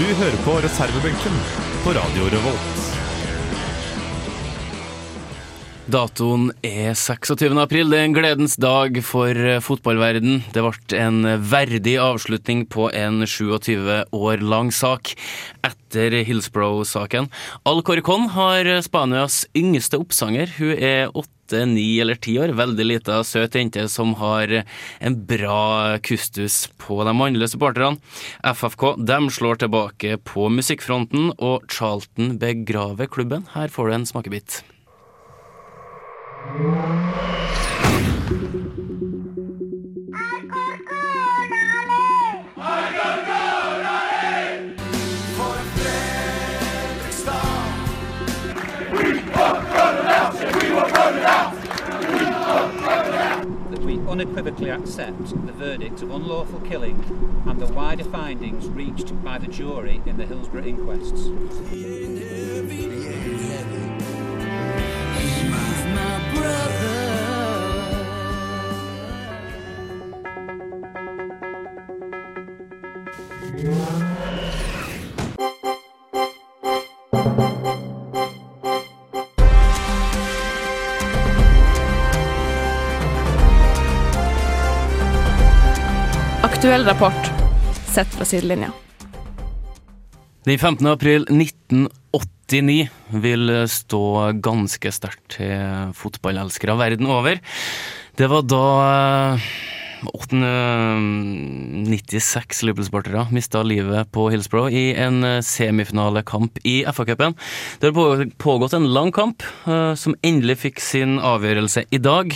hører på reservebenken på Radio Revolt. Datoen er 26. april. Det er en gledens dag for eh, fotballverden. Det ble en verdig avslutning på en 27 år lang sak etter Hillsborough-saken. Al Corcon har Spanias yngste oppsanger. Hun er åtte, ni eller ti år. Veldig lita, søt jente som har en bra kustus på de mannlige supporterne. FFK de slår tilbake på musikkfronten, og Charlton begraver klubben. Her får du en smakebit. Unequivocally accept the verdict of unlawful killing and the wider findings reached by the jury in the Hillsborough inquests. Aktuell rapport sett fra sidelinja. Den 15. april 1989 vil stå ganske sterkt til fotballelskere verden over. Det var da eh, 96 Liverpool-sportere mista livet på Hillsborough i en eh, semifinalekamp i FA-cupen. Det har pågått en lang kamp, eh, som endelig fikk sin avgjørelse i dag.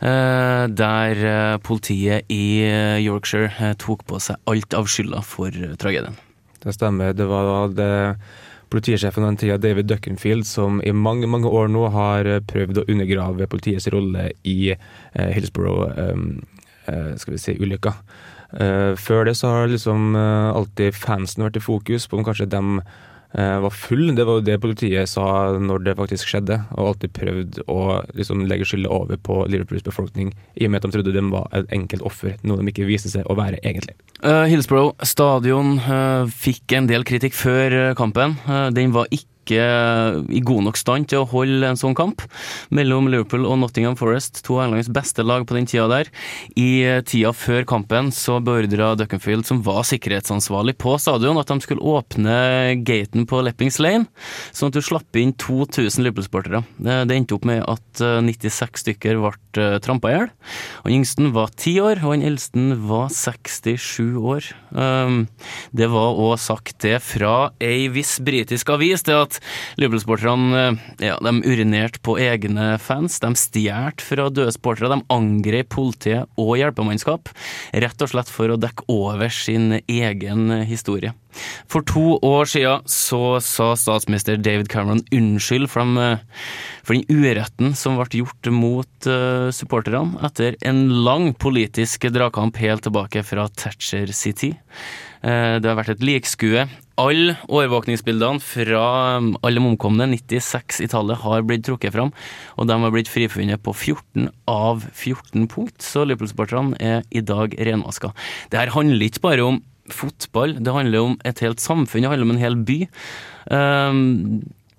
Eh, Der eh, politiet i eh, Yorkshire tok på seg alt av skylda for tragedien. Det stemmer. Det var det politisjefen den tida, David Duckenfield, som i mange mange år nå har prøvd å undergrave politiets rolle i eh, Hillsborough um, eh, skal vi si, før det så har liksom alltid fansen vært i fokus på om kanskje dem var full. Det var jo det politiet sa når det faktisk skjedde, og alltid prøvd å liksom legge skylda over på Liverpools befolkning, i og med at de trodde de var et enkelt offer, noe de ikke viste seg å være egentlig. Uh, Hillsborough stadion uh, fikk en del kritikk før eh, kampen. Uh, den var ikke i god nok stand til å holde en sånn kamp mellom Liverpool og Nottingham Forest, to av Englands beste lag på den tida der. I eh, tida før kampen så beordra Duckenfield, som var sikkerhetsansvarlig på stadion, at de skulle åpne gaten på Leppings Lane, sånn at du slapp inn 2000 Liverpool-sportere. Det, det endte opp med at eh, 96 stykker ble trampa i hjel. Han yngsten var 10 år, og han eldsten var 67 år. Um, det var òg sagt det fra ei viss britisk avis, det at Liverpool-sporterne eh, ja, urinerte på egne fans, de stjal fra døde sportere, de angrep politiet og hjelpemannskap, rett og slett for å dekke over sin egen historie. For to år siden så sa statsminister David Cameron unnskyld for, dem, for den uretten som ble gjort mot uh, supporterne etter en lang politisk dragkamp helt tilbake fra Thatcher City. Eh, Det har vært et likskue. Alle overvåkningsbildene fra um, alle omkomne, 96 i tallet, har blitt trukket fram, og de har blitt frifunnet på 14 av 14 punkt, så Liverpool-sporterne er i dag renvaska. Det her handler ikke bare om fotball, det handler om et helt samfunn, det handler om en hel by. Um,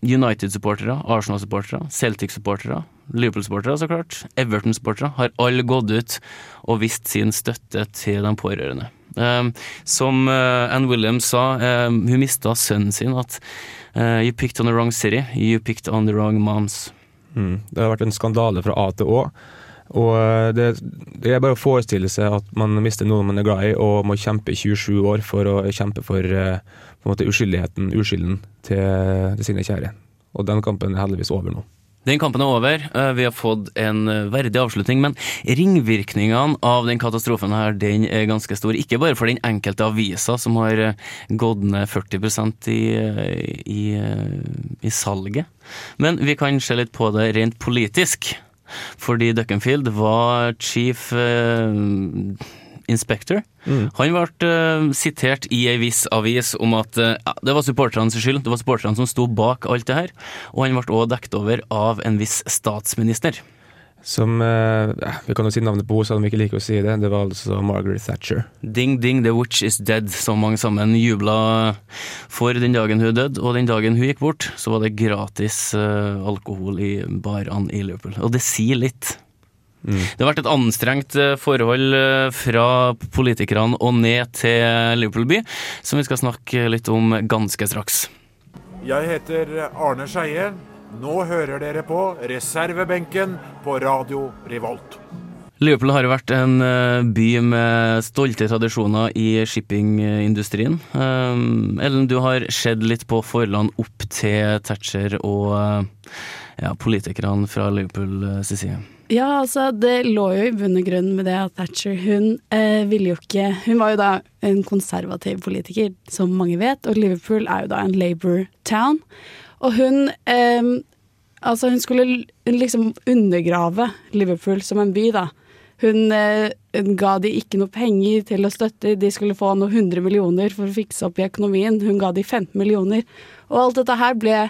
United-supportere, Arsenal-supportere, Celtic-supportere, Liverpool-supportere så klart, Everton-sportere har alle gått ut og vist sin støtte til de pårørende. Um, som uh, Ann Williams sa, um, hun mista sønnen sin, at uh, You picked on the wrong city, you picked on the wrong moms. Mm. Det har vært en skandale fra A til Å. Og eh, det, det er bare å forestille seg at man mister noen man er glad i, og må kjempe i 27 år for å kjempe for måte uskyldigheten, uskylden til, til sine kjære. Og den kampen er heldigvis over nå. Den kampen er over. Eh, Vi har fått en eh, verdig avslutning, men ringvirkningene av den katastrofen her, den er ganske stor. Ikke bare for den enkelte avisa som har eh, gått ned 40 i, i, i salget, men vi kan se litt på det rent politisk. Fordi Duckenfield var chief eh, Mm. Han ble uh, sitert i ei viss avis om at uh, det var supporterne sin skyld, det var supporterne som sto bak alt det her. Og han ble òg dekket over av en viss statsminister. Som uh, Vi kan jo si navnet på henne, selv om vi ikke liker å si det. Det var altså Margaret Thatcher. Ding ding, the witch is dead, som mange sammen jubla for den dagen hun døde. Og den dagen hun gikk bort, så var det gratis alkohol i barene i Liverpool. Og det sier litt. Det har vært et anstrengt eh, forhold eh, fra politikerne og ned til Liverpool by, som vi skal snakke litt om ganske straks. Jeg heter Arne Skeie. Nå hører dere på reservebenken på Radio Revolt. Liverpool har jo vært en eh, by med stolte tradisjoner i shippingindustrien. Ellen, du har sett litt på forholdene opp til Thatcher og ja, politikerne fra Liverpool eh, sin side. Ja, altså det lå jo i bunn og grunn med det at Thatcher hun eh, ville jo ikke Hun var jo da en konservativ politiker, som mange vet, og Liverpool er jo da en Labour town. Og hun eh, Altså, hun skulle liksom undergrave Liverpool som en by, da. Hun, eh, ga de ikke noe penger til å støtte, de skulle få noen hundre millioner for å fikse opp i økonomien. Hun ga de 15 millioner. Og alt dette her ble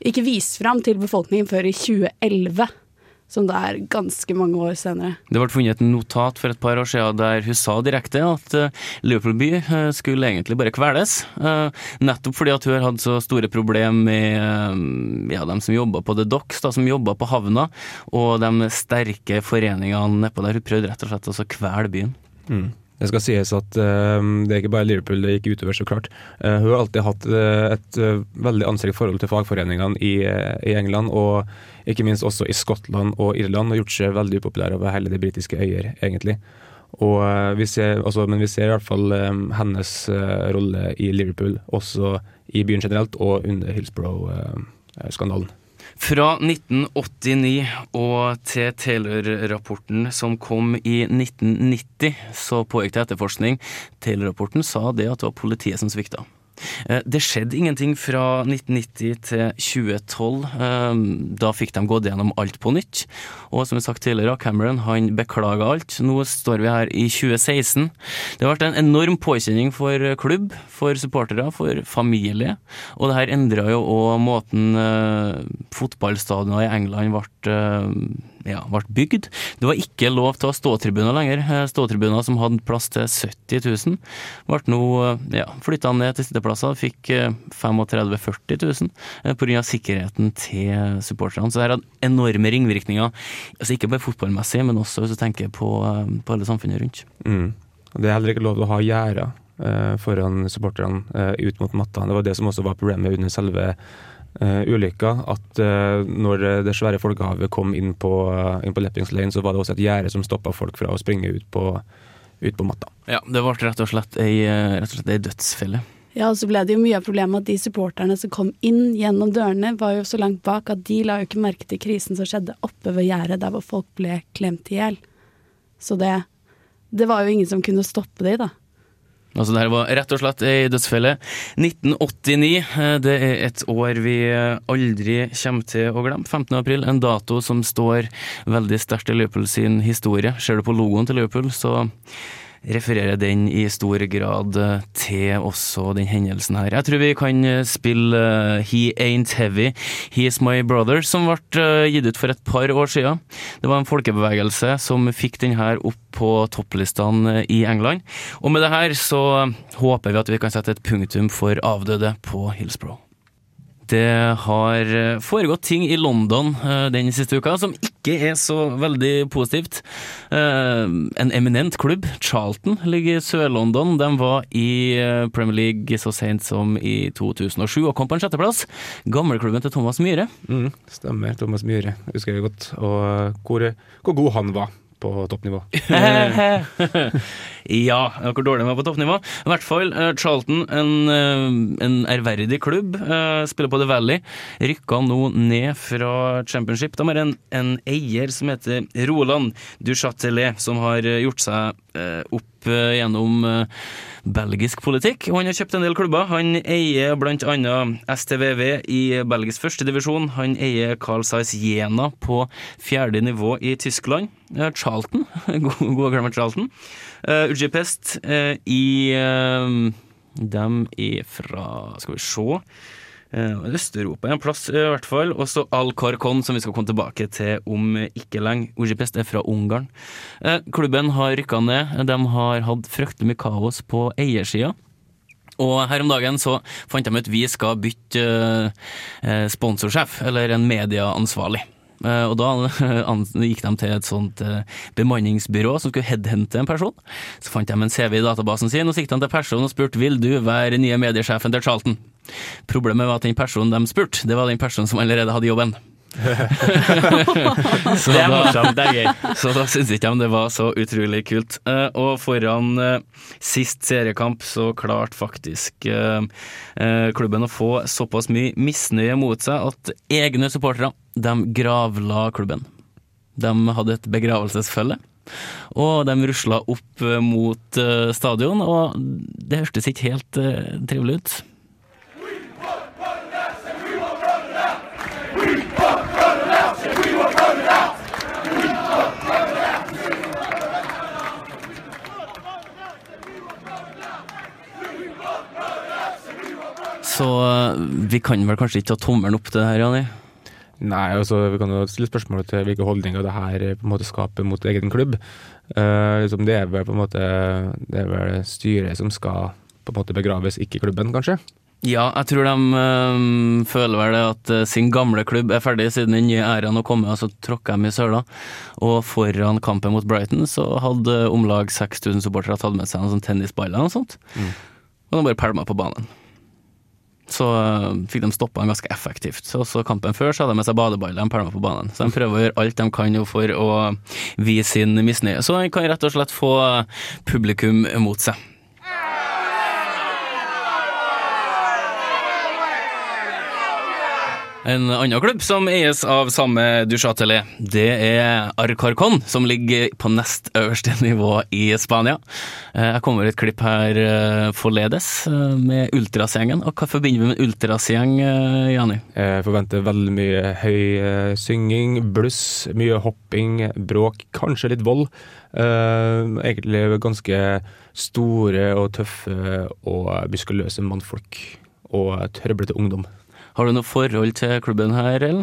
ikke vist fram til befolkningen før i 2011, som det er ganske mange år senere. Det ble funnet et notat for et par år siden der hun sa direkte at eh, Liverpool by eh, skulle egentlig bare kveles. eh, Nettopp fordi at hun har hatt så store problemer med ja, dem som jobba på The Docks, da, som jobba på havna, og de sterke foreningene nedpå der. Hun prøvde rett og slett å kvele byen. Det skal sies at uh, det er ikke bare Liverpool det gikk utover, så klart. Uh, hun har alltid hatt uh, et veldig anstrengt forhold til fagforeningene i, i England, og ikke minst også i Skottland og Irland, og gjort seg veldig upopulær over hele det britiske øyer, egentlig. Og, vi ser, altså, men vi ser i hvert fall um, hennes rolle i Liverpool, også i byen generelt, og under Hillsborough-skandalen. Fra 1989 og til Taylor-rapporten som kom i 1990, så pågikk det etterforskning. Taylor-rapporten sa det at det var politiet som svikta. Eh, Det skjedde ingenting fra 1990 til 2012. Eh, Da fikk de gått gjennom alt på nytt. Og som jeg sagt tidligere, Cameron han beklaga alt. Nå står vi her i 2016. Det har vært en enorm påkjenning for klubb, for supportere, for familie. Og det her endra jo òg måten eh, fotballstadioner i England ble, ja, ble bygd. Det var ikke lov til å ha ståtribuner lenger. Eh, Ståtribuner som hadde plass til 70 000, ble nå eh, ja, flytta ned til sitteplasser. Fikk eh, 35 000-40 000 eh, pga. sikkerheten til supporterne. Så det her hadde enorme ringvirkninger. Altså Ikke bare fotballmessig, men også hvis du tenker på, eh, på hele samfunnet rundt. Mm. Det er heller ikke lov til å ha gjerder foran supporterne ut mot matta. Det var det som også var problemet under selve eh, ulykka. At uh, når det svære folkehavet kom inn på, uh, inn på Leppings Lane, så var det også et gjerde som stoppa folk fra å springe ut på, ut på matta. Ja, det ble rett og slett ei, eh, rett og slett ei dødsfelle. Ja, og så ble det jo mye av problemet at de supporterne som kom inn gjennom dørene, var jo så langt bak at de la jo ikke merke til krisen som skjedde oppe ved gjerdet, der hvor folk ble klemt i hjel. Så det, det var jo ingen som kunne stoppe de, da. Altså det her var rett og slett ei dødsfelle. 1989, eh, det er et år vi eh, aldri kommer til å glemme. 15. april, en dato som står veldig sterkt i Liverpool sin historie. Ser du på logoen til Liverpool, så refererer den i stor grad eh, til også den hendelsen her. Jeg tror vi kan eh, spille eh, He Ain't Heavy, He's My Brother, som ble gitt ut for et par år siden. Det var en folkebevegelse som fikk den her opp på topplistene i England. Og med det her så håper vi at vi kan sette et punktum for avdøde på Hillsborough. Det har eh, foregått ting i London eh, den siste uka som ikke er så veldig positivt. Eh, En eminent klubb, Charlton, ligger i Sør-London. De var i Premier League så sent som i 2007 og kom på en sjetteplass. Gamleklubben til Thomas Myhre. Mm, stemmer. Thomas Myhre husker jeg godt. Og hvor, hvor god han var på toppnivå. ja, hvor dårlig de var på toppnivå. I hvert fall eh, Charlton, en, eh, en ærverdig klubb, eh, spiller på The Valley. Rykka nå ned fra Championship. De har en, en eier som heter Roland Duchatelet, som har gjort seg opp gjennom belgisk politikk. Og han har kjøpt en del klubber. Han eier annet STVV i Belgisk førstedivisjon. Han eier Carl Zeiss Jena på fjerde nivå i Tyskland. Eh, Charlton, gode gamle Charlton. Uh, Ujipest uh, i uh, Dem er fra Skal vi se uh, Øst-Europa en plass, i hvert fall. Og så Al-Karkon, som vi skal komme tilbake til om ikke lenge. Ujipest er fra Ungarn. Eh, klubben har rykka ned. De har hatt fryktelig mye kaos på eiersida. Og her om dagen så fant de ut vi skal bytte eh, sponsorsjef, eller en medieansvarlig. Eh, og da gikk de til et sånt eh, bemanningsbyrå som skulle headhente en person. Så fant de en CV i databasen sin, og så gikk de til personen og spurte vil du være nye mediesjefen til Charlton. Problemet var at den personen de spurte, det var den personen som allerede hadde jobben. så, Det da, morsomt, det er gøy. så da syntes ikke de det var så utrolig kult. Eh, og foran eh, sist seriekamp så klarte faktisk eh, klubben å få såpass mye misnøye mot seg at egne supportere de gravla klubben. De hadde et begravelsesfølge. Og de rusla opp mot stadion, og det hørtes ikke helt trivelig ut. Så eh, vi kan vel kanskje ikke ta tommelen opp til det her, Jani? Nei, altså vi kan jo stille spørsmål til hvilke holdninger det her eh, på en måte skaper mot egen klubb. Uh, liksom det er vel på en måte Det er vel styret som skal på en måte begraves, ikke klubben, kanskje? Ja, jeg tror de øh, føler vel det at øh, sin gamle klubb er ferdig siden den nye æraen har kommet, og så tråkker de i søla. Og foran kampen mot Brighton så hadde om lag 6000 supportere tatt med seg noen sånn tennisballer og sånt. Mm. Og de bare pælma på banen. Så øh, fikk de stoppa den ganske effektivt. Så kampen før så hadde de med seg badeballer de pælma på banen. Så de prøver å gjøre alt de kan for å vise sin misnøye. Så de kan rett og slett få publikum mot seg. En annen klubb som eies av samme Duchatelet, det er Arcarcon, som ligger på nest øverste nivå i Spania. Eh, Jeg kommer et klipp her eh, forledes eh, med Ultrasgjengen. Og hva forbinder vi med Ultrasgjeng, Jani? Jeg forventer veldig mye høy synging, bluss, mye hopping, bråk, kanskje litt vold. Egentlig ganske store og tøffe og muskuløse mannfolk. Og trøblete ungdom. Har du noe forhold til klubben her, Ellen?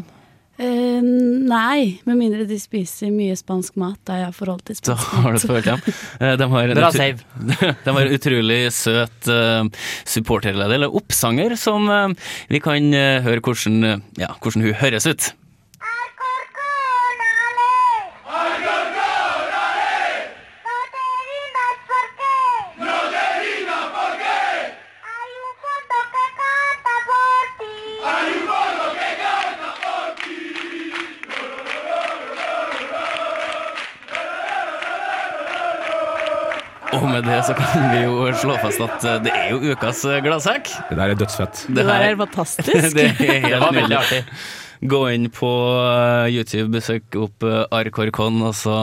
Uh, nei, med mindre de spiser mye spansk mat. Da jeg har forhold til spansk har du mat. et forhold til dem. Eh, De har en, Bra save. de har en utrolig søt uh, supporterleder, eller oppsanger, som eh, vi kan eh, høre hvordan, eh, ja, hvordan hun høres ut. Og med det så kan vi jo slå fast at eh, det er jo ukas eh, gladsak. Det der er dødsfett. Det der er fantastisk. det er helt nydelig. artig. Gå inn på eh, YouTube, besøk opp uh, Arkorkon, og så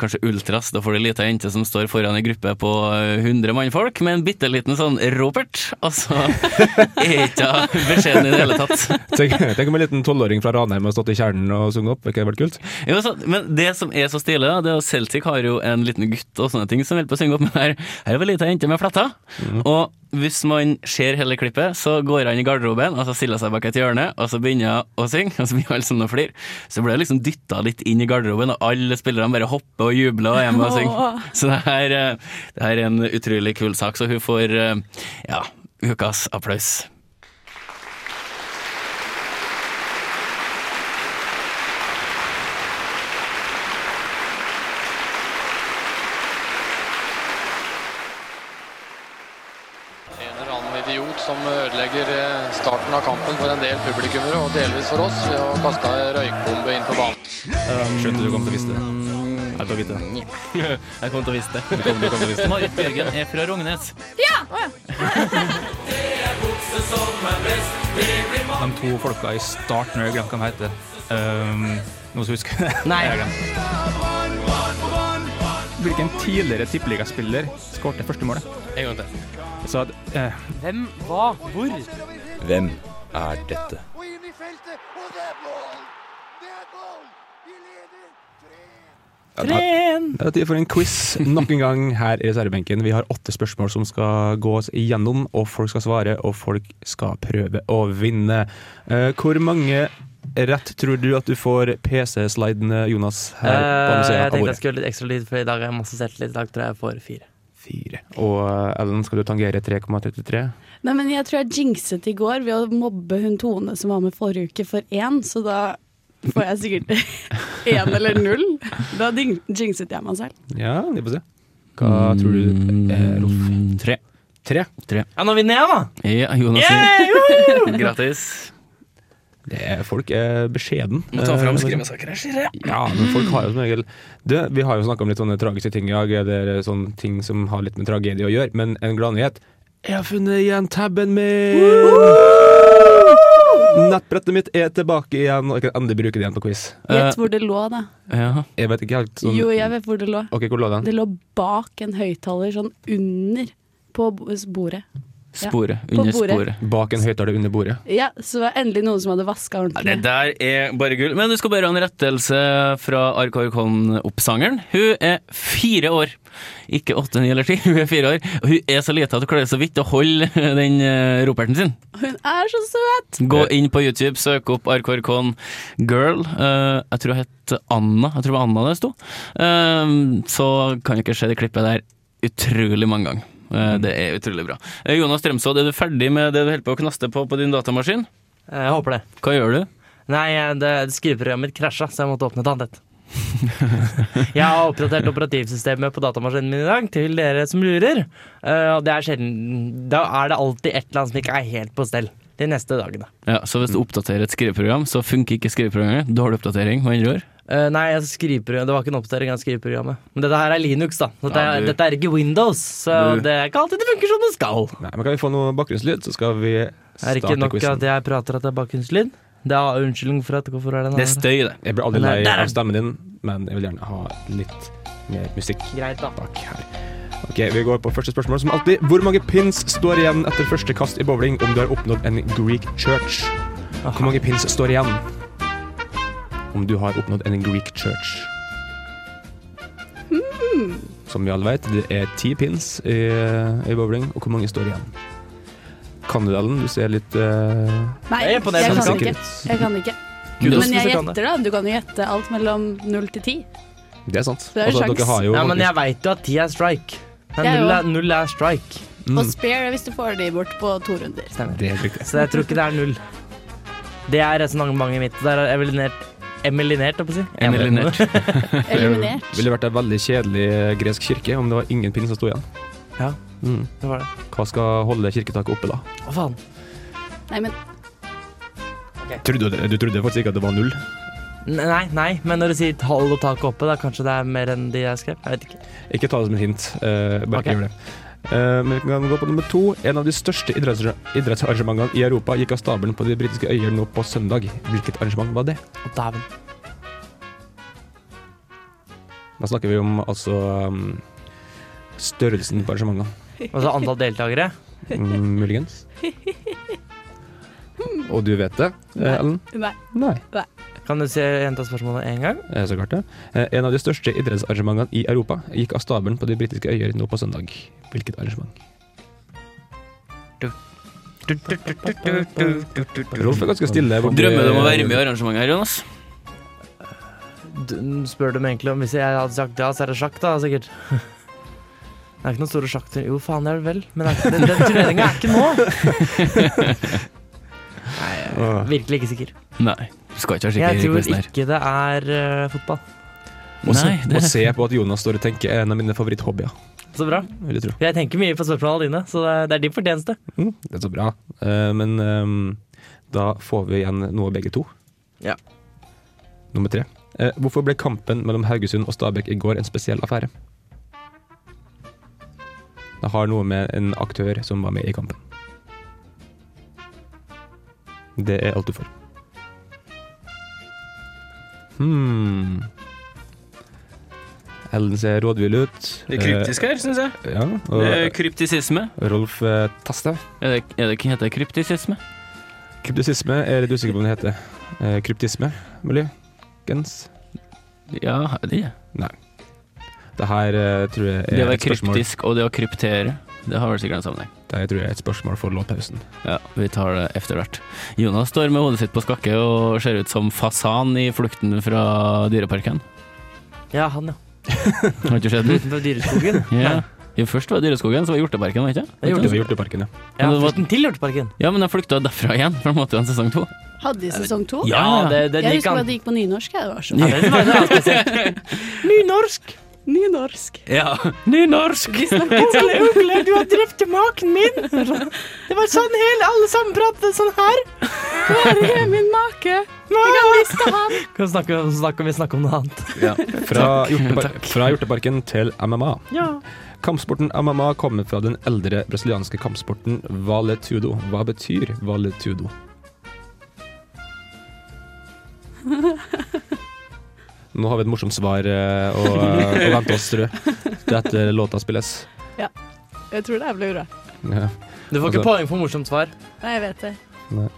kanskje Ultras. Da får du ei lita jente som står foran ei gruppe på eh, 100 mannfolk med en bitte liten sånn Robert. Og så er ikke hun beskjeden i det hele tatt. Tenk, tenk om en liten tolvåring fra Ranheim har stått i kjernen og sunget opp. Ikke det vært kult? Jo, så, men det som er så stilig, da, det er at Celtic har jo en liten gutt og sånne ting som holder på å synge opp, men her, her er vel ei lita jente med fletter. Og hvis man ser hele klippet, så går han i garderoben og så stiller han seg bak et hjørne, og så begynner han å synge, og så blir alle sånn og flir. Så blir det liksom dytta litt inn i garderoben, og alle spillerne bare hopper og juble og hjemme og synge. Så det her, eh, det er en utrolig kul sak, så hun får eh, ja, ukas applaus. En eller annen idiot som ødelegger eh, starten av kampen for en del publikummere, og delvis for oss, ved å kaste ei røykbombe inn på banen. Skjønte du kom til å vise det. Jeg tar vite det. Jeg kom til å vise det. Du kom til å vise det. Marit Bjørgen er fra Rognes. Ja! Å, ja. De to folka i starten, jeg har glemt hva de heter. Um, noen som husker det? Nei. Hvilken tidligere tippeligaspiller skårte første målet? En gang til. Så at, eh, Hvem, hva, hvor? Hvem er dette? Det er- det er tid for en quiz nok en gang her i reservebenken. Vi har åtte spørsmål som skal gås igjennom, og folk skal svare, og folk skal prøve å vinne. Eh, hvor mange rett tror du at du får PC-sliden, Jonas? Her på andre siden Eh, jeg tenkte jeg skulle gjøre litt ekstra lyd, for i dag har jeg masse selvtillit. I dag tror jeg jeg får fire. Fire. Og eh, Ellen, skal du tangere 3,33? Nei, men jeg tror jeg jinxet i går ved å mobbe hun Tone som var med forrige uke for én, så da får jeg sikkert én eller null. Da jinxet jeg meg selv. Ja, vi får se. Hva tror du, eh, Rolf? Tre. Tre? Tre. Ja, nå vinner jeg, da! Ja, Jonas. Yeah, Gratis. Det er, folk er beskjeden. Må ta fram Eh, skrivesaker her, sier jeg. Ja, men folk har jo som regel det, Vi har jo snakka om litt sånne tragiske ting i dag, eller sånne ting som har litt med tragedie å gjøre, men en gladnyhet Jeg har funnet igjen tabben min! Nettbrettet mitt er tilbake igjen, og jeg kan endelig bruke det igjen på quiz. Gjett hvor det lå, da. Ja. Jeg vet ikke helt sånn Jo, jeg vet hvor det lå. Ok, hvor lå den? Det lå bak en høyttaler, sånn under på bordet. Ja, Sporet. Ja, Under bordet. sporet. Bak en høyttaler under bordet. Ja, så var endelig noen som hadde vaska Ja, ordentlig. Det der er bare gull. Men du skal bare ha en rettelse fra Arkarkon-oppsangeren. Hun er fire år. Ikke åtte, ni eller ti. Hun er fire år. Og hun er så lita at hun klarer så vidt å holde den uh, roperten sin. Hun er så søt! Gå inn på YouTube, søk opp Arkarkon Girl. Eh, jeg tror hun het Anna. Jeg tror det var Anna det sto. Eh, så kan du ikke se det klippet der utrolig mange ganger. Eh, det er utrolig bra. Eh, Jonas Strømsodd, er du ferdig med det du holder på å knaste på på din datamaskin? Jeg håper det. Hva gjør du? Nei, det, skriveprogrammet mitt krasja, så jeg måtte åpne et annet jeg har oppdatert operativsystemet på datamaskinen min i dag, til dere som lurer. Eh, og det er sjelden Da er det alltid et eller annet som ikke er helt på stell de neste dagene. Ja, Så hvis du oppdaterer et skriveprogram, så funker ikke skriveprogrammet. Dårlig oppdatering, med andre ord. Eh, nei, jeg det var ikke en oppdatering av skriveprogrammet. Men dette her er Linux, da. Dette, Ja, er, du- dette er ikke Windows, så Du- det er ikke alltid det funker som det skal. Nei, men Kan vi få noe bakgrunnslyd, så skal vi Er det ikke nok quizen. at jeg prater at det er bakgrunnslyd? Det er unnskyldning for at hvorfor er det Det er støy, det. Jeg blir aldri lei av stemmen din, men jeg vil gjerne ha litt mer musikk Greit, da. bak her. Ok, Vi går på første spørsmål som alltid. Hvor mange pins står igjen etter første kast i bowling om du har oppnådd en Greek church? Hvor mange pins står igjen om du har oppnådd en Greek church? Som vi alle vet, det er ti pins i, i bowling, og hvor mange står igjen? Kan du, ser litt uh, Nei, Jeg er jeg, kan ikke. Jeg kan ikke. Kudos Men jeg gjetter, da. Du kan jo gjette alt mellom null til ti. Det er sant. Det er Altså, sjans. dere har jo Ja, men jeg veit jo at ti er strike. Men null er, null er strike. Mm. Og spare hvis du får de bort på to runder. Stemmer. Det er. Så jeg tror ikke det er null. Det er resonnementet mitt. Der er eliminert Emelinert, holdt jeg på å si. Emelinert. Eliminert. Det ville vært en veldig kjedelig gresk kirke om det var ingen pinn som sto igjen. Ja, Mm. det var det. Hva skal holde kirketaket oppe, da? Å, faen. Nei, men Trodde, du- du trodde faktisk ikke at det var null? Nei, nei, men når du sier hold og tak oppe, da kanskje det er mer enn de jeg skrev? Jeg vet ikke. Ikke ta det som et hint. eh, bare Ok. ikke gjør det. Eh, men vi kan gå på nummer to. En av de største idrettsarrangementene i Europa gikk av stabelen på de britiske øyer nå på søndag. Hvilket arrangement var det? Å, dæven. Da snakker vi om altså um, størrelsen på arrangementene. Altså antall deltakere? Mm, muligens. Og du vet det, eh, Ellen? Nei. Nei. Nei. Kan du se gjenta spørsmålet én gang? Eh, Så klart det. Eh, En av de største idrettsarrangementene i Europa gikk av stabelen på de britiske øyer nå på søndag. Hvilket arrangement? Rolf er ganske stille. borti- Drømmer du om å være med i arrangementet her, Jonas? Du, spør du meg egentlig om Hvis jeg hadde sagt ja, så er det sjakk, da, sikkert. Det er ikke noen store sjakk Jo, faen, det er det vel. Men det er ikke- den, den turneringa er ikke nå. Nei, jeg er virkelig ikke sikker. Nei. Du skal ikke være sikker Jeg i tror quizen her. ikke det er eh, fotball. Å se, Nei, det- å se på at Jonas står og tenker er en av mine favoritthobbyer. Så bra. Vil jeg tro. Jeg tenker mye på spørsmålene dine, så det er, det er din fortjeneste. Mm, det er så bra. Eh, men ehm, da får vi igjen noe begge to. Ja. Nummer tre. Eh, hvorfor ble kampen mellom Haugesund og Stabæk i går en spesiell affære? Det har noe med en aktør som var med i kampen. Det er alt du får. Hmm. Ellen ser rådvill ut. Det er kryptisk her, syns jeg. Eh, Ja, og Det er kryptisisme. Rolf eh, Er det, er det, heter kryptisisme? Kryptisisme er litt usikker på om det heter. Eh, kryptisme, muligens? Ja, det er Nei. Det her tror jeg er et spørsmål Det å være kryptisk og det å kryptere, det har vel sikkert en sammenheng. Det tror jeg er et spørsmål for låtpausen. Ja, vi tar det etter hvert. Jonas står med hodet sitt på skakke og ser ut som fasan i flukten fra dyreparken. Ja, han, ja. Har ikke sett den? Utenfor Dyreskogen? Ja. Jo, først var det Dyreskogen, så var det Hjorteparken, var det ikke? Det var Hjorteparken, ja. Ja, Men var- til Hjorteparken. Ja, men jeg flykta derfra igjen, for de måtte jo ha en sesong to. Hadde de sesong to? Ja, det, det jeg husker at det gikk på nynorsk. jeg, Det var så Ja, det var, det var. Nynorsk! Nynorsk. Ja, nynorsk! Onkel, ugle, du har drept maken min! Det var sånn hele alle sammen pratet sånn her. Hvor er min make? Jeg har mista han. Kan snakke, snakke, vi snakke om noe annet. Ja. Fra, Takk. hjortepar fra hjorteparken til MMA. Ja. Kampsporten MMA kommer fra den eldre brasilianske kampsporten valetudo. Hva betyr valetudo? Nå har vi et morsomt svar eh, å, å vente oss, tror jeg. Til etter låta spilles. Ja. Jeg tror det blir bra. Ja. Du får ikke Altså- poeng for morsomt svar. Nei, jeg vet det.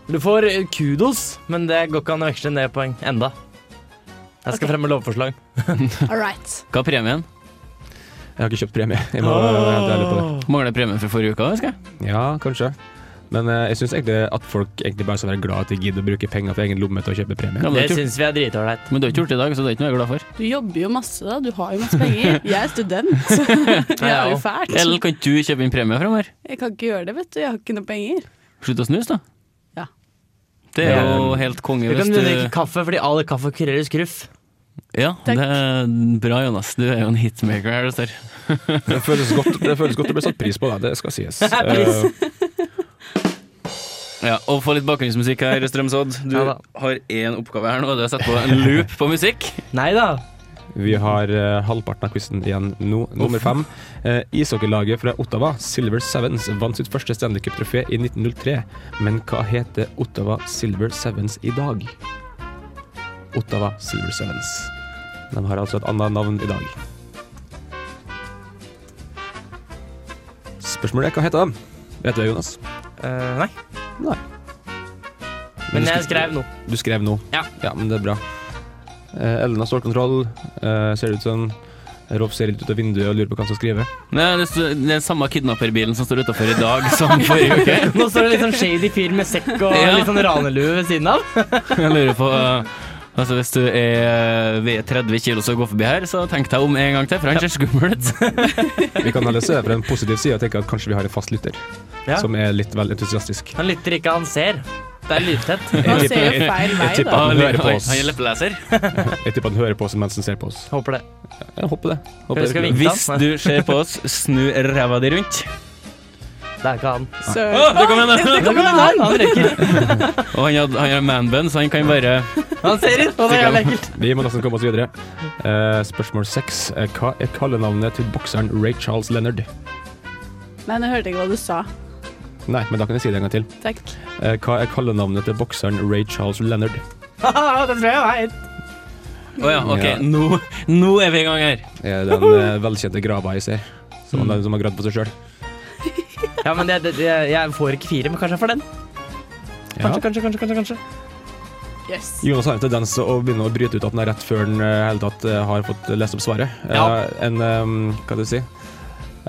Du får eh, kudos, men det går ikke an å veksle ned poeng enda. Jeg skal okay. fremme lovforslag. All right. Hva er premien? Jeg har ikke kjøpt premie. Jeg må oh. hente ærlig på det. Mangler premien fra forrige uke? husker jeg? Ja, kanskje. Men uh, jeg syns egentlig at folk egentlig bare skal være glad at de gidder å bruke penger for egen lomme til å kjøpe premie. Ja, Det du syns vi er dritålreit. Men du har ikke gjort det i dag, så det er ikke noe jeg er glad for. Du jobber jo masse, da. Du har jo masse penger. Jeg er student. Det er jo fælt. Ellen, kan ikke du kjøpe inn premie fremover? Jeg kan ikke gjøre det, vet du. Jeg har ikke noe penger. Slutt å snuse, da. Ja. Det er jo helt konge Du kan du drikke kaffe fordi all kaffe kurerer skruff. Ja, Takk. det er bra, Jonas. Du er jo en hitmaker her, det. Det føles godt, det føles godt å bli satt pris på, da. det skal sies. Pris. Eh, Ja, og få litt bakgrunnsmusikk her, Strømsodd. Du Ja da. har én oppgave her nå, og det er å sette på en loop på musikk. Nei da. vi har eh, halvparten av quizen igjen nå. Nummer fem. Uh, Ishockeylaget fra Ottawa, Silver Sevens, vant sitt første Stanley Cup-trofé i 1903. Men hva heter Ottawa Silver Sevens i dag? Ottawa Silver Sevens. De har altså et annet navn i dag. Spørsmålet er hva heter de? Vet du det, Jonas? Eh, nei. Nei. Men men jeg skrev- noe. Du skrev noe? Ja. ja men det er bra. Eh, Ellen har stålkontroll. Eh, ser det ut som Rolf ser litt ut av vinduet og lurer på hva han skal skrive. Nei, det er det er samme kidnapperbilen som står utafor i dag, som forrige uke. Nå står det litt sånn shady fyr med sekk og Ja. litt sånn ranelue ved siden av. Jeg lurer på uh, Altså Hvis du er ved 30 kilo og går forbi her, så tenk deg om en gang til, for han ser skummel ut. Vi kan heller se fra en positiv side og tenke at kanskje vi har en fast lytter Ja. som er litt vel entusiastisk. Han lytter ikke, han ser. Det er lydtett. Han ser jo feil vei, da. han hører på oss. han er leppeleser. Jeg tipper han hører på oss mens han ser på oss. Håper det. Jeg håper det. Håper det. Hvis du ser på oss, snu ræva di rundt. Det er ikke han. Så, ah, det kom en Det annen, han rekker. Og han har, han har manbun, så han kan bare Han ser ut, og det er ekkelt. Vi må nesten komme oss videre. Uh, spørsmål seks. Eh, hva er kallenavnet til bokseren Ray Charles Leonard? Men jeg hørte ikke hva du sa. Nei, men da kan jeg si det en gang til. Takk. Uh, hva er kallenavnet til bokseren Ray Charles Leonard? Det tror jeg jeg vet. oh, ja, ok. Ja. Nå, nå er vi i gang her. Ja, den velkjente grava jeg ser? Som mm. som har gravd på seg sjøl? Ja, men det, det, det, jeg får ikke fire, men kanskje jeg får den. Ja. Kanskje, kanskje, kanskje, kanskje, kanskje. Yes. Jonas har en tendens å begynne å bryte ut at den er rett før den eh, hele tatt eh, har fått lest opp svaret. Eh, Ja. En um, hva skal du si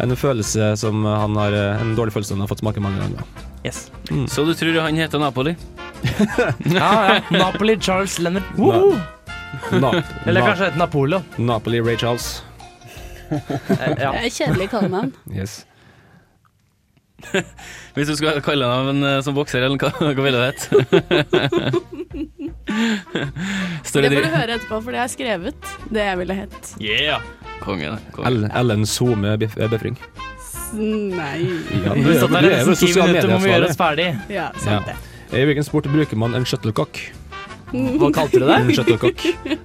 En følelse som han har eh, En dårlig følelse han har fått smake mange ganger. Yes. Så du tror han heter Napoli? Ja, ja. Napoli Charles Leonard. Woho! Na Eller Na kanskje et Napolo. Napoli Ray Charles. Eh, Ja. Det er kjedelig kallenavn. Yes. Hvis du skulle kalle en, eh, som bokser, eller hva, hva ville det hett? Det det får du høre etterpå, for det har skrevet. Det jeg ville hett. Yeah! Kongen, det. Konge. Ellen, Some eh, Befring. Nei. Ja, Vi du er- satt du der er i nesten ti minutter, må vi gjøre oss ferdig. Ja, Ja. sant det. I hvilken sport bruker man en shuttlecock? Hva kalte du det? En shuttlecock.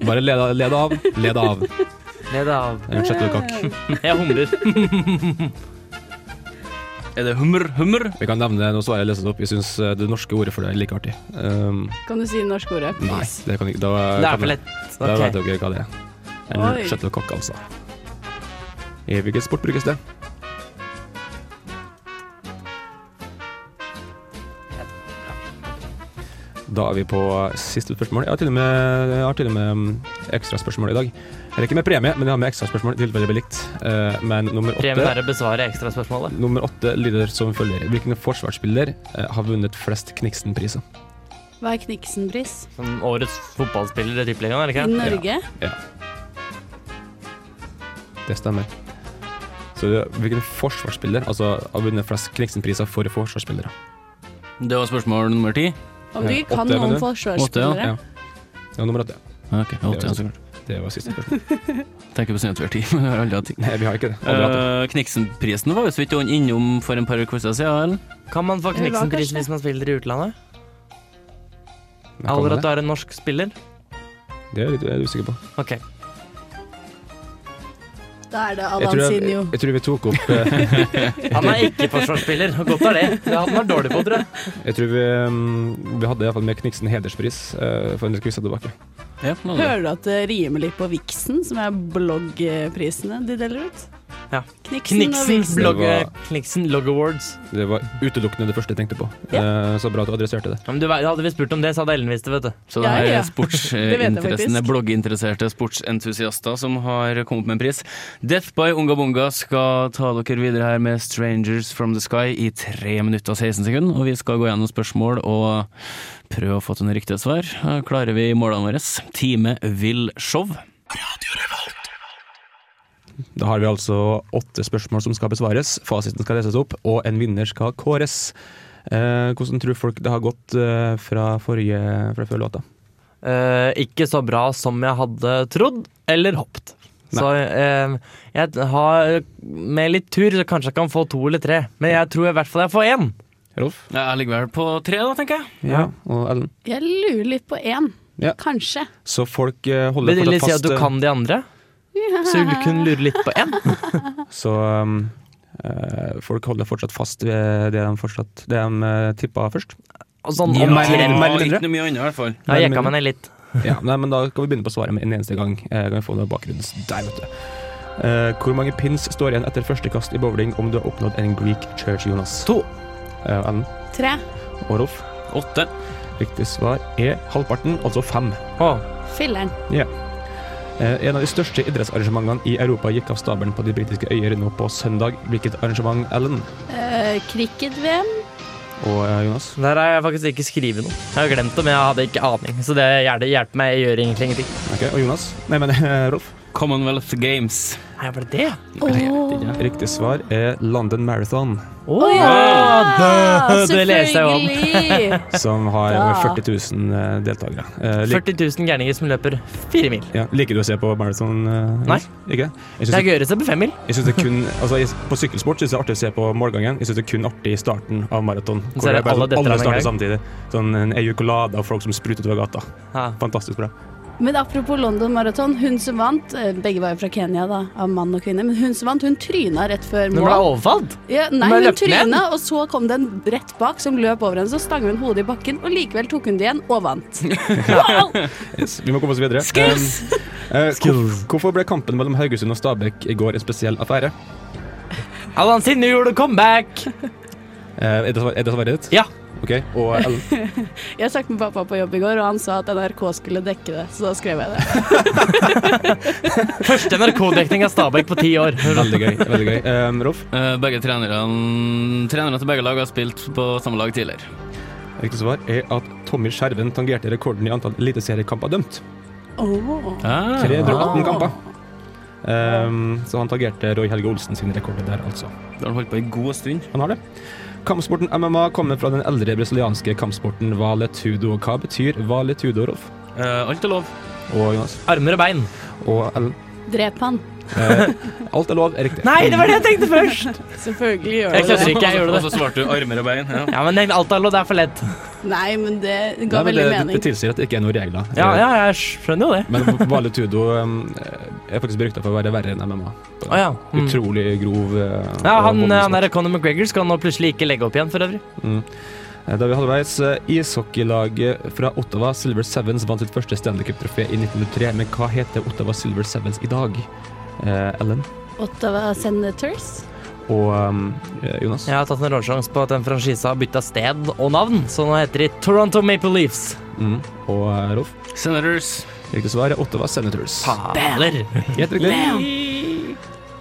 Bare led, av- led av, led av. Led av. En shuttlecock. Jeg humrer. Er det hummer, hummer? Vi kan nevne det, nå svarer jeg leser det opp. Jeg syns det norske ordet for det er like artig. Um, Kan du si det norske ordet? nei, det kan ikke da, Det er for lett. Okay. Da vet dere hva det er. En Oi. shuttlecock, altså. I hvilken sport brukes det? Da er vi på siste spørsmål. Jeg har til og med, jeg har til og med ekstraspørsmål ekstra spørsmål i dag. Eller ikke med premie, men jeg har med ekstra spørsmål i tilfelle det blir. Eh, Men nummer Premien er å besvare ekstraspørsmålet. Nummer åtte lyder som følger. Hvilken forsvarsspiller uh, har vunnet flest Kniksen-priser? Hva er Kniksen-pris? Som årets fotballspiller i Tippeligaen, er det I? Norge? Ja. Det stemmer. Så hvilken forsvarsspiller altså, har vunnet flest Kniksen-priser for forsvarsspillere? Det var spørsmål nummer ti. Om du ikke kan 8, noen mener du? forsvarsspillere? Ja. ja, nummer åtte. Ok, Det var åtte, ja, så klart. Det var siste spørsmål. Tenker på har men vi har aldri hatt. Nei, vi har ikke det. Aldri hatt det. Uh, Kniksen-prisen var jo så vidt innom for en par uker siden, Kan man få Det var Kniksen-pris kanskje- hvis man spiller i utlandet? Aller at du er en norsk spiller? Det er jeg litt er usikker på. Ok. Da er det tror, jeg, jeg tror vi tok opp eh, Han er ikke forsvarsspiller, og godt er det. Det hadde han vært dårlig på, tror jeg. Jeg tror vi, mm, vi hadde iallfall med Kniksen hederspris eh, for en quiz tilbake. Ja, er. Hører du at det rimer litt på Vixen, som er bloggprisene de deler ut? Ja. Kniksen, Log Awards. Det var utelukkende det første jeg tenkte på. Eh, så bra at du adresserte det. Ja, men du, hadde vi spurt om det, så hadde Ellen visst det, vet du. Så det Ja, ja. er vet jeg sportsinteressene, blogginteresserte sportsentusiaster som har kommet med en pris. Death by Unga Bunga skal ta dere videre her med Strangers from the Sky i 3 minutter og 16 sekunder. Og vi skal gå gjennom spørsmål og prøve å få til noen riktige svar. Klarer vi målene våre? Time vil show. Da har vi altså åtte spørsmål som skal besvares. Fasiten skal leses opp, og en vinner skal kåres. Eh, hvordan tror folk det har gått eh, fra forrige fra før låta? Eh, ikke så bra som jeg hadde trodd, eller håpet. Så eh, jeg har Med litt tur så kanskje jeg kan få to eller tre, men jeg tror i hvert fall jeg får én. Rolf? Jeg ligger vel på tre, da, tenker jeg. Ja. Og Ellen? Jeg lurer litt på én. Ja. Kanskje. Så folk eh, holder Vil det fortsatt si fast at du eh, kan de andre? Så vi kunne lure litt på én? Så um, eh, folk holder fortsatt fast ved det de, fortsatt, det de uh, tippa først. Og sånn Ja, mer, mer mer. Ikke noe mye annet, i hvert fall. Da jekka man ned litt. Ja, nei, men Da kan vi begynne på svaret med en eneste gang. Eh, kan vi få noe bakgrunns der, vet du. Uh, hvor mange pins står igjen etter første kast i bowling om du har oppnådd en Greek church, Jonas? To. Uh, Ellen Tre. og Rolf? Åtte. Riktig svar er halvparten, altså fem. Å, Filleren. Ja. Eh, en av de største idrettsarrangementene i Europa gikk av stabelen på de britiske øyer nå på søndag. Hvilket arrangement, Ellen Uh, Cricket-VM. og eh, Jonas? Der har jeg faktisk ikke skrevet noe. Jeg har glemt det, men jeg hadde ikke aning. Så det hjelper, meg, jeg gjør egentlig ingenting. Ok, Og Jonas? Nei, men eh, Rolf? Commonwealth Games. Nei, var det det? Oh. Riktig svar er London Marathon, Å ja! Det leser jeg om. Som har Da. 40 000 eh, deltakere. Eh, lik, 40 000 gærninger som løper fire mil. ja, liker du å se på marathon? eh, Nei. Ikke? Jeg Det er gøyere å se på femmil. Jeg synes det er kun, altså, jeg- på sykkelsport synes jeg det er artig å se på målgangen. Jeg synes det er kun artig i starten av maraton. Hvor er det er bare alle sånn, alle starter samtidig. Sånn en eukolade av folk som spruter utover gata. Ja. Fantastisk bra. Men apropos London Marathon, hun som vant eh, Begge var jo fra Kenya, da, av mann og kvinne. Men hun som vant, hun tryna rett før mål. Hun ble overfalt. Ja, nei, Hun hun tryna, og så kom det en rett bak som løp over henne. Så stanga hun hodet i bakken, og likevel tok hun det igjen og vant. Wow! Yes, vi må komme oss videre. Skills! Um, uh, hvorf- hvorfor ble kampen mellom Haugesund og Stabæk i går en spesiell affære? Allan Sinne gjorde comeback! Uh, det, er det svaret ditt? Ja. Ok, Og Ellen? Jeg snakket med pappa på jobb i går, og han sa at NRK skulle dekke det, så da skrev jeg det. Første NRK-dekning av Stabæk på ti år. Veldig gøy. veldig gøy. Um, Rolf? Eh, begge trenerne Trenerne til begge lag har spilt på samme lag tidligere. Riktig svar er at Tommy Skjerven tangerte rekorden i antall eliteseriekamper dømt. Oh. Ah. 318 kamper. Um, så han tangerte Roy Helge Olsen sin rekord der, altså. Da har han holdt på en god stund. Han har det. Kampsporten MMA kommer fra den eldre brasilianske kampsporten vale tudo. Hva betyr vale tudo, Rolf? Uh, alt er lov. Og Jonas? Armer og bein. Og Ellen? Drep han. Eh, alt er lov er riktig. Nei, det var det jeg tenkte først! Selvfølgelig gjør du det kødder det. ikke, jeg gjorde Og så svarte du armer og bein. Ja. Ja, men det- alt er lov, det er for lett. Nei, men det ga Nei, men veldig det, det tilsier at det ikke er noen regler. Ja, ja, jeg skjønner jo det. Men Vale Tudo um, er faktisk berykta for å være verre enn MMA. Å ja. Mm. Utrolig grov. eh, Ja, han, han der Conor McGregor skal nå plutselig ikke legge opp igjen, for øvrig. Mm. Eh, Da er vi halvveis. Ishockeylaget fra Ottawa, Silver Sevens, vant sitt første Stanley Cup-trofé i 1903. Men hva heter Ottawa Silver Sevens i dag? Eh, Ellen Ottawa Senators. og um, eh, Jonas? Jeg har tatt en råsjanse på at en franchise har bytta sted og navn, så nå heter de Toronto Maple Leafs. Mm. Og eh, Rolf? Senators. Riktig svar er Ottawa Senators. Fader! Helt riktig.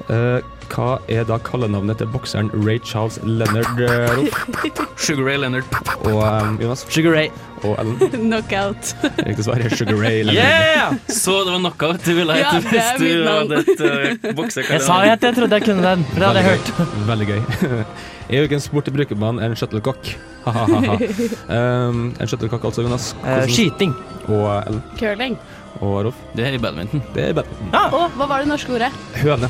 Eh, hva er da kallenavnet til bokseren Ray Charles Leonard, eh, Sugar Ray Leonard. Og um, Jonas? Sugar Ray. Og Ellen? Knockout. Riktig svar er Sugar Ray Leonard. Yeah! Så det var knockout du ville hete hvis du hadde et uh, boksekalender. Jeg sa jo at jeg trodde jeg kunne den, for det hadde jeg hørt. Veldig gøy. I hvilken sport bruker man en shuttlecock? Ha-ha-ha. Um, en shuttlecock, altså, Jonas. Eh, Hvordan- skyting. Og eh, Ellen. Curling. Og Rolf. Det er i badminton. Det er badminton. Å, hva var det norske ordet? Høne.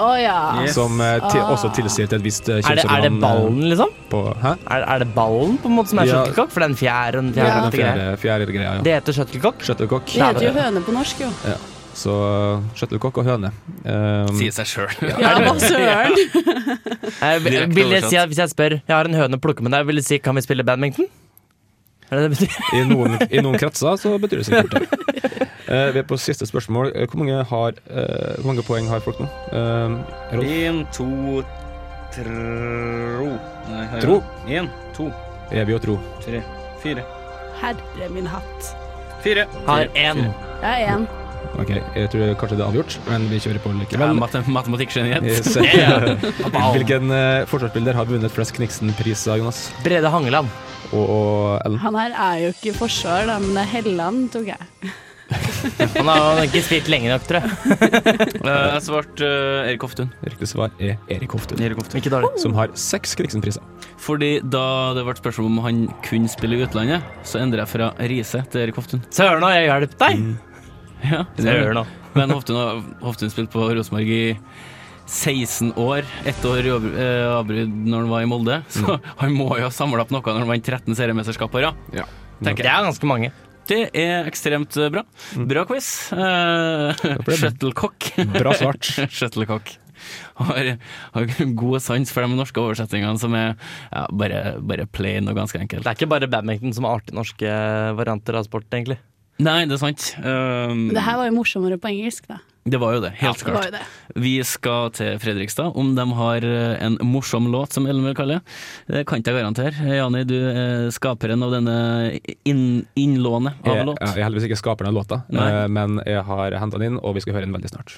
Å ja. Yes. Som eh, til, Ah. også tilsier til et visst kjønnsorgan. Er det, er det eh, ballen, liksom? På, hæ? Er, er det ballen på en måte som er Ja. shuttlecock? For det er en fjær og en Ja, fjær den greie. fjerde, fjerde greia, ja. Det heter shuttlecock. Shuttlecock. Det heter jo høne på norsk, jo. Ja. Så shuttlecock og høne. Um, Sier seg sjøl. Ja, hva søren? Vil- jeg si at Hvis jeg spør Jeg har en høne å plukke med deg, vil du si kan vi spille badminton? Er det det betyr? I noen, I noen kretser så betyr det sikkert det. Uh, vi er på siste spørsmål. Eh, Hvor mange, har, uh, hvor mange poeng har folk nå? Uh? Én, to, tro Nei, Tro. Én, to, Evig og tro. tre, fire. Herre min hatt. Fire. Har én. Jeg har én. Ok, Jeg tror kanskje det er avgjort, men vi kjører på Ja, likevel. matem Matematikkgeniet. Yes. Hvilken uh, forsvarsspiller har vunnet flest Kniksen-priser, Jonas? Brede Hangeland. Og, Ellen? Han her er jo ikke forsvar, da, men Helland, tok jeg. Han har ikke spilt lenge nok, tror jeg. Eh, jeg svarte uh, Erik Hoftun. Riktig svar er Erik Hoftun, Erik Hoftun. Ikke dårlig. som har seks Kniksen-priser. Fordi da det ble spørsmål om han kunne spille i utlandet, så endret jeg fra Riise til Erik Hoftun. Søren, har jeg hjulpet deg! Ja, Søren, da. Men Hoftun har Hoftun spilt på Rosenborg i 16 år. Ett år i eh, avbrudd når han var i Molde. Så han må jo ha samla opp noe når han vant 13 seriemesterskap på rad. Ja. Det er ganske mange. Det er ekstremt eh, bra. Bra quiz. Uh. Shuttlecock. Bra svart. Shuttlecock. Har, har god sans for de norske oversettingene som er ja, bare, bare plain og ganske enkelt. Det er ikke bare badminton som er artige norske varianter av sport, egentlig. Nei, det er sant. Um, det her var jo morsommere på engelsk, da. Det var jo det, helt ja, klart. Det det. Vi skal til Fredrikstad. Om de har eh, en morsom låt, som Ellen vil kalle det, det kan ikke jeg garantere. Jani, du er skaperen av denne inn, innlånet av Jeg, låt. jeg er heldigvis ikke skaperen av låta, Nei. eh, men jeg har henta den inn, og vi skal høre den veldig snart.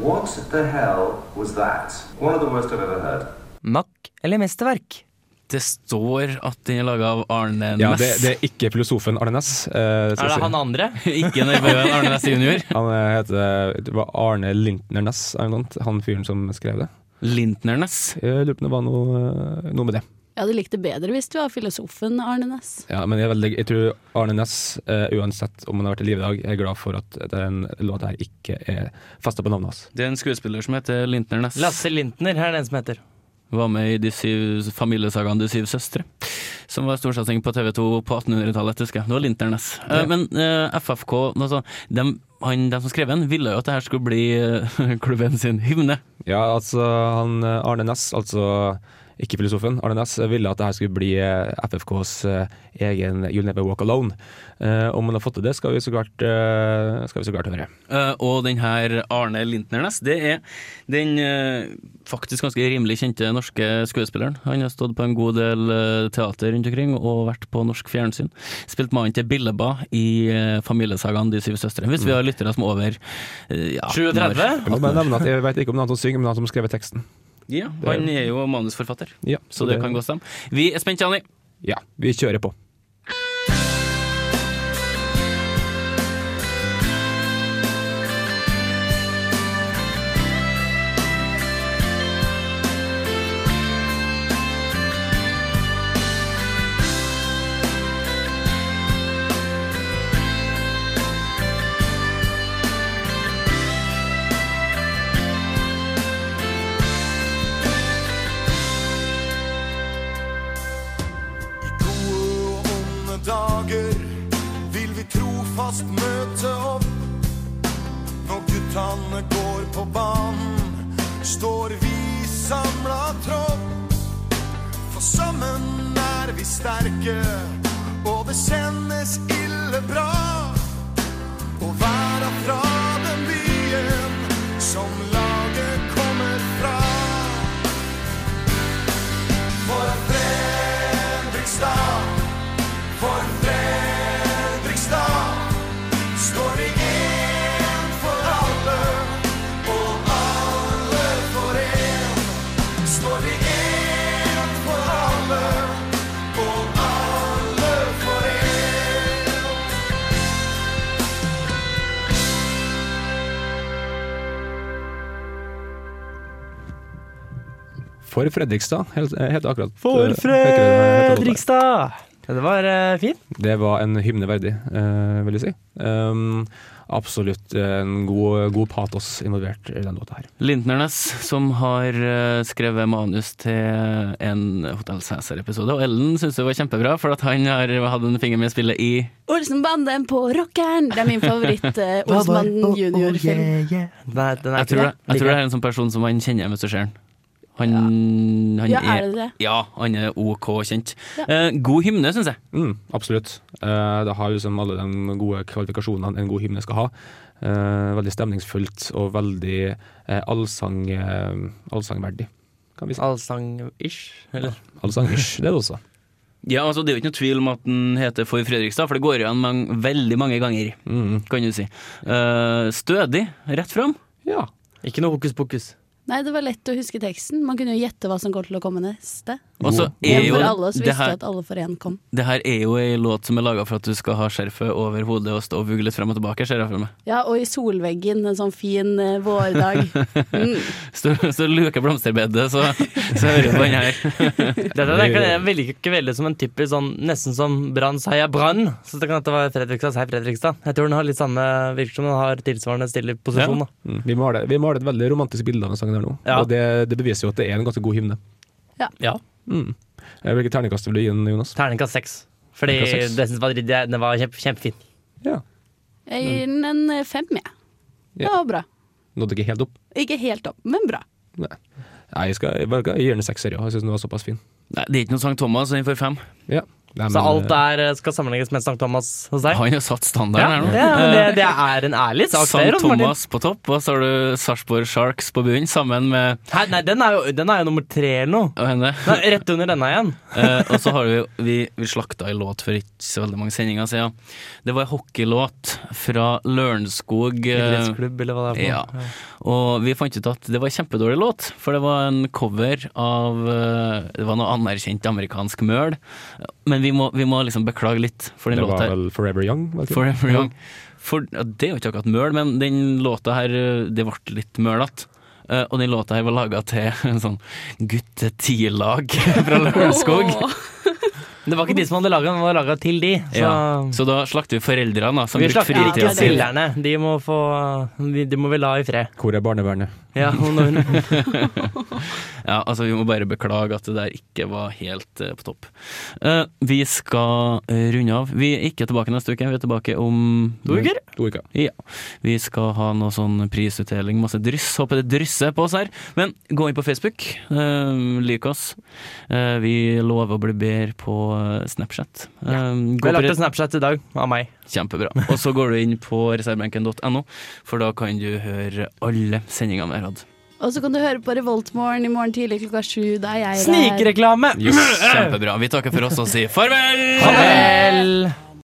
What the hell was that? One of the worst I've ever heard. Mack eller mesterverk? Det står at den er laga av Arne Ja, Næss. det, det er ikke filosofen Arne Næss. eh, Er det si. han andre? ikke nervøen Arne Næss junior. Han eh, heter Det var Arne Lintner Næss, han fyren som skrev det. Lintner Næss. Jeg lurer på om det var noe, eh, noe med det. Jeg hadde likt det bedre hvis du var filosofen Arne Næss. Ja, men jeg, er veldig, jeg tror Arne Næss, uh, uansett om han har vært i live i dag, er glad for at den låta her ikke er festa på navnet hans. Det er en skuespiller som heter Lintner Næss. Lasse Lintner er det en som heter. Var med i de syv familiesagaene De syv søstre. Som var storsatsing på TV2 på 1800-tallet, husker jeg. Det var Lintner Næss. Eh, men uh, FFK, altså, de, han, de som skrev den, ville jo at det her skulle bli eh, klubben sin hymne. Ja, altså han eh, Arne Næss, altså ikke filosofen, Arne Næss ville at dette skulle bli eh, FFKs eh, egen You'll Never Walk Alone. Eh, om han har fått til det, skal vi så klart, eh, skal vi så klart høre. Eh, og den her Arne Lintner Næss, det er den eh, faktisk ganske rimelig kjente norske skuespilleren. Han har stått på en god del eh, teater rundt omkring og vært på norsk fjernsyn. Spilt mannen til Billeba i uh, familiesagaen De syv søstre. Hvis vi har lyttere som er over eh, ja, 37? Jeg må nevne at jeg vet ikke om det er han som synger, men han som har skrevet teksten. Ja, han er jo manusforfatter, Ja, så det kan gå stemme. Vi er spent, Jani. Ja, vi kjører på. For Fredrikstad, heter det akkurat. For eh, helt akkurat, helt akkurat. Fredrikstad! Ja, Det var uh, fint. Det var en hymne verdig, uh, vil jeg si. Um, absolutt en god, god patos involvert i den låta her. Lintnernes, som har uh, skrevet manus til en Hotell Cæsar-episode. Og Ellen syns det var kjempebra, for at han har hatt en finger med i spillet i Olsenbanden på rockeren! Det er min favoritt uh, Olsenbanden junior-film. Oh, oh, yeah, yeah. Jeg jeg tror det er en sånn person som han kjenner hvis du ser han. ja. han Ja, er det det? Ja, han er OK kjent. Ja. Eh, god hymne, syns jeg. Mm, absolutt. Eh, det har liksom alle de gode kvalifikasjonene en god hymne skal ha. Eh, veldig stemningsfullt og veldig eh, allsang, eh, allsangverdig, kan vi si. Allsang-ish, eller? Allsang-ish, det er det også. Ja, altså Det er jo ikke noe tvil om at den heter For Fredrikstad, for det går igjen mang veldig mange ganger. Kan du si. Uh, stødig, rett fram. Ja. Ikke noe hokus pokus. Nei, det var lett å huske teksten. Man kunne jo gjette hva som kom til å komme neste. Og så er jo for alle, så visste her- at alle for én kom. Det her er jo ei låt som er laga for at du skal ha skjerfet over hodet og stå og vugle litt frem og tilbake, ser jeg for meg. Ja, og i solveggen en sånn fin eh, vårdag. Mm. Så, så luker blomsterbedet, så, så hører du på den her. Dette der kan jeg velge ikke veldig som en typisk sånn nesten som Brann sier Brann. Så det kan at det var Fredrikstad sier Fredrikstad. Jeg tror den har litt samme virker som den har tilsvarende stille posisjon. da. Mm. Vi, maler, vi maler et veldig romantisk bilde av den sangen her nå, Ja. og det, det beviser jo at det er en ganske god hymne. Ja. Mm. Eh, Hvilket terningkast vil du gi den, Jonas? Terningkast seks. Fordi Terningkast det synes var, det, den var kjempe, kjempefin. Jeg gir den en eh, fem, jeg. Det var bra. Nådde ikke helt opp? Ikke helt opp, men bra. Nei, jeg, skal, jeg, jeg gir den en sekser, ja. Jeg syns den var såpass fin. Nei, det er ikke noe Sankt Thomas, så den får fem. Ja. Nei, Så alt eh, der eh, skal sammenlegges med St. Thomas hos deg? Han har satt standarden her nå. det, det, det er en ærlig sak. Sankt Thomas på topp, og så har du Sarpsborg Sharks på bunnen, sammen med Hæ, nei, den er, jo, den er jo nummer tre eller noe. Nei, rett under denne igjen. Eh, og så har vi, vi, vi slakta ei låt for ikke så veldig mange sendinger siden. Det var en hockeylåt fra Lørenskog. eh, Idrettsklubb, eller hva det er for Ja. Og vi fant ut at det var en kjempedårlig låt, for det var en cover av eh, Det var noe anerkjent amerikansk møl. Men vi må, vi må liksom beklage litt for den det var vel Forever Young? var det ikke? Forever Young. For, ja, det er jo ikke akkurat møl, men den låta her, eh, det ble litt mølete. Uh, og den låta her var laga til en sånn gutte-ti-lag fra Lørenskog. Det var ikke de som hadde laga den, den var laga til de. Så, Ja. Så da slakter vi foreldrene, da. Som vi brukte fritida si. spillerne. De må få De, må vi la i fred. Hvor er barnevernet? Ja, Ja, altså Vi må bare beklage at det der ikke var helt uh, på topp. Uh, vi skal eh, runde av. Vi er ikke tilbake neste uke, vi er tilbake om To uker? To uker. Ja. Vi skal ha noe sånn prisutdeling, masse dryss. Håper det drysser på oss her. Men gå inn på Facebook, uh, lik oss. Eh, vi lover å bli bedre på Snapchat. Eh, vi gå har lagt re- Snapchat i dag av meg. Kjempebra. Og så går du inn på reservebenken.no, for da kan du høre alle sendingene vi har hatt. Og så kan du høre på Revoltmorgen i morgen tidlig klokka sju. Da er jeg der. Snikreklame! Yes, kjempebra. Vi takker for oss og sier farvel! Farvel!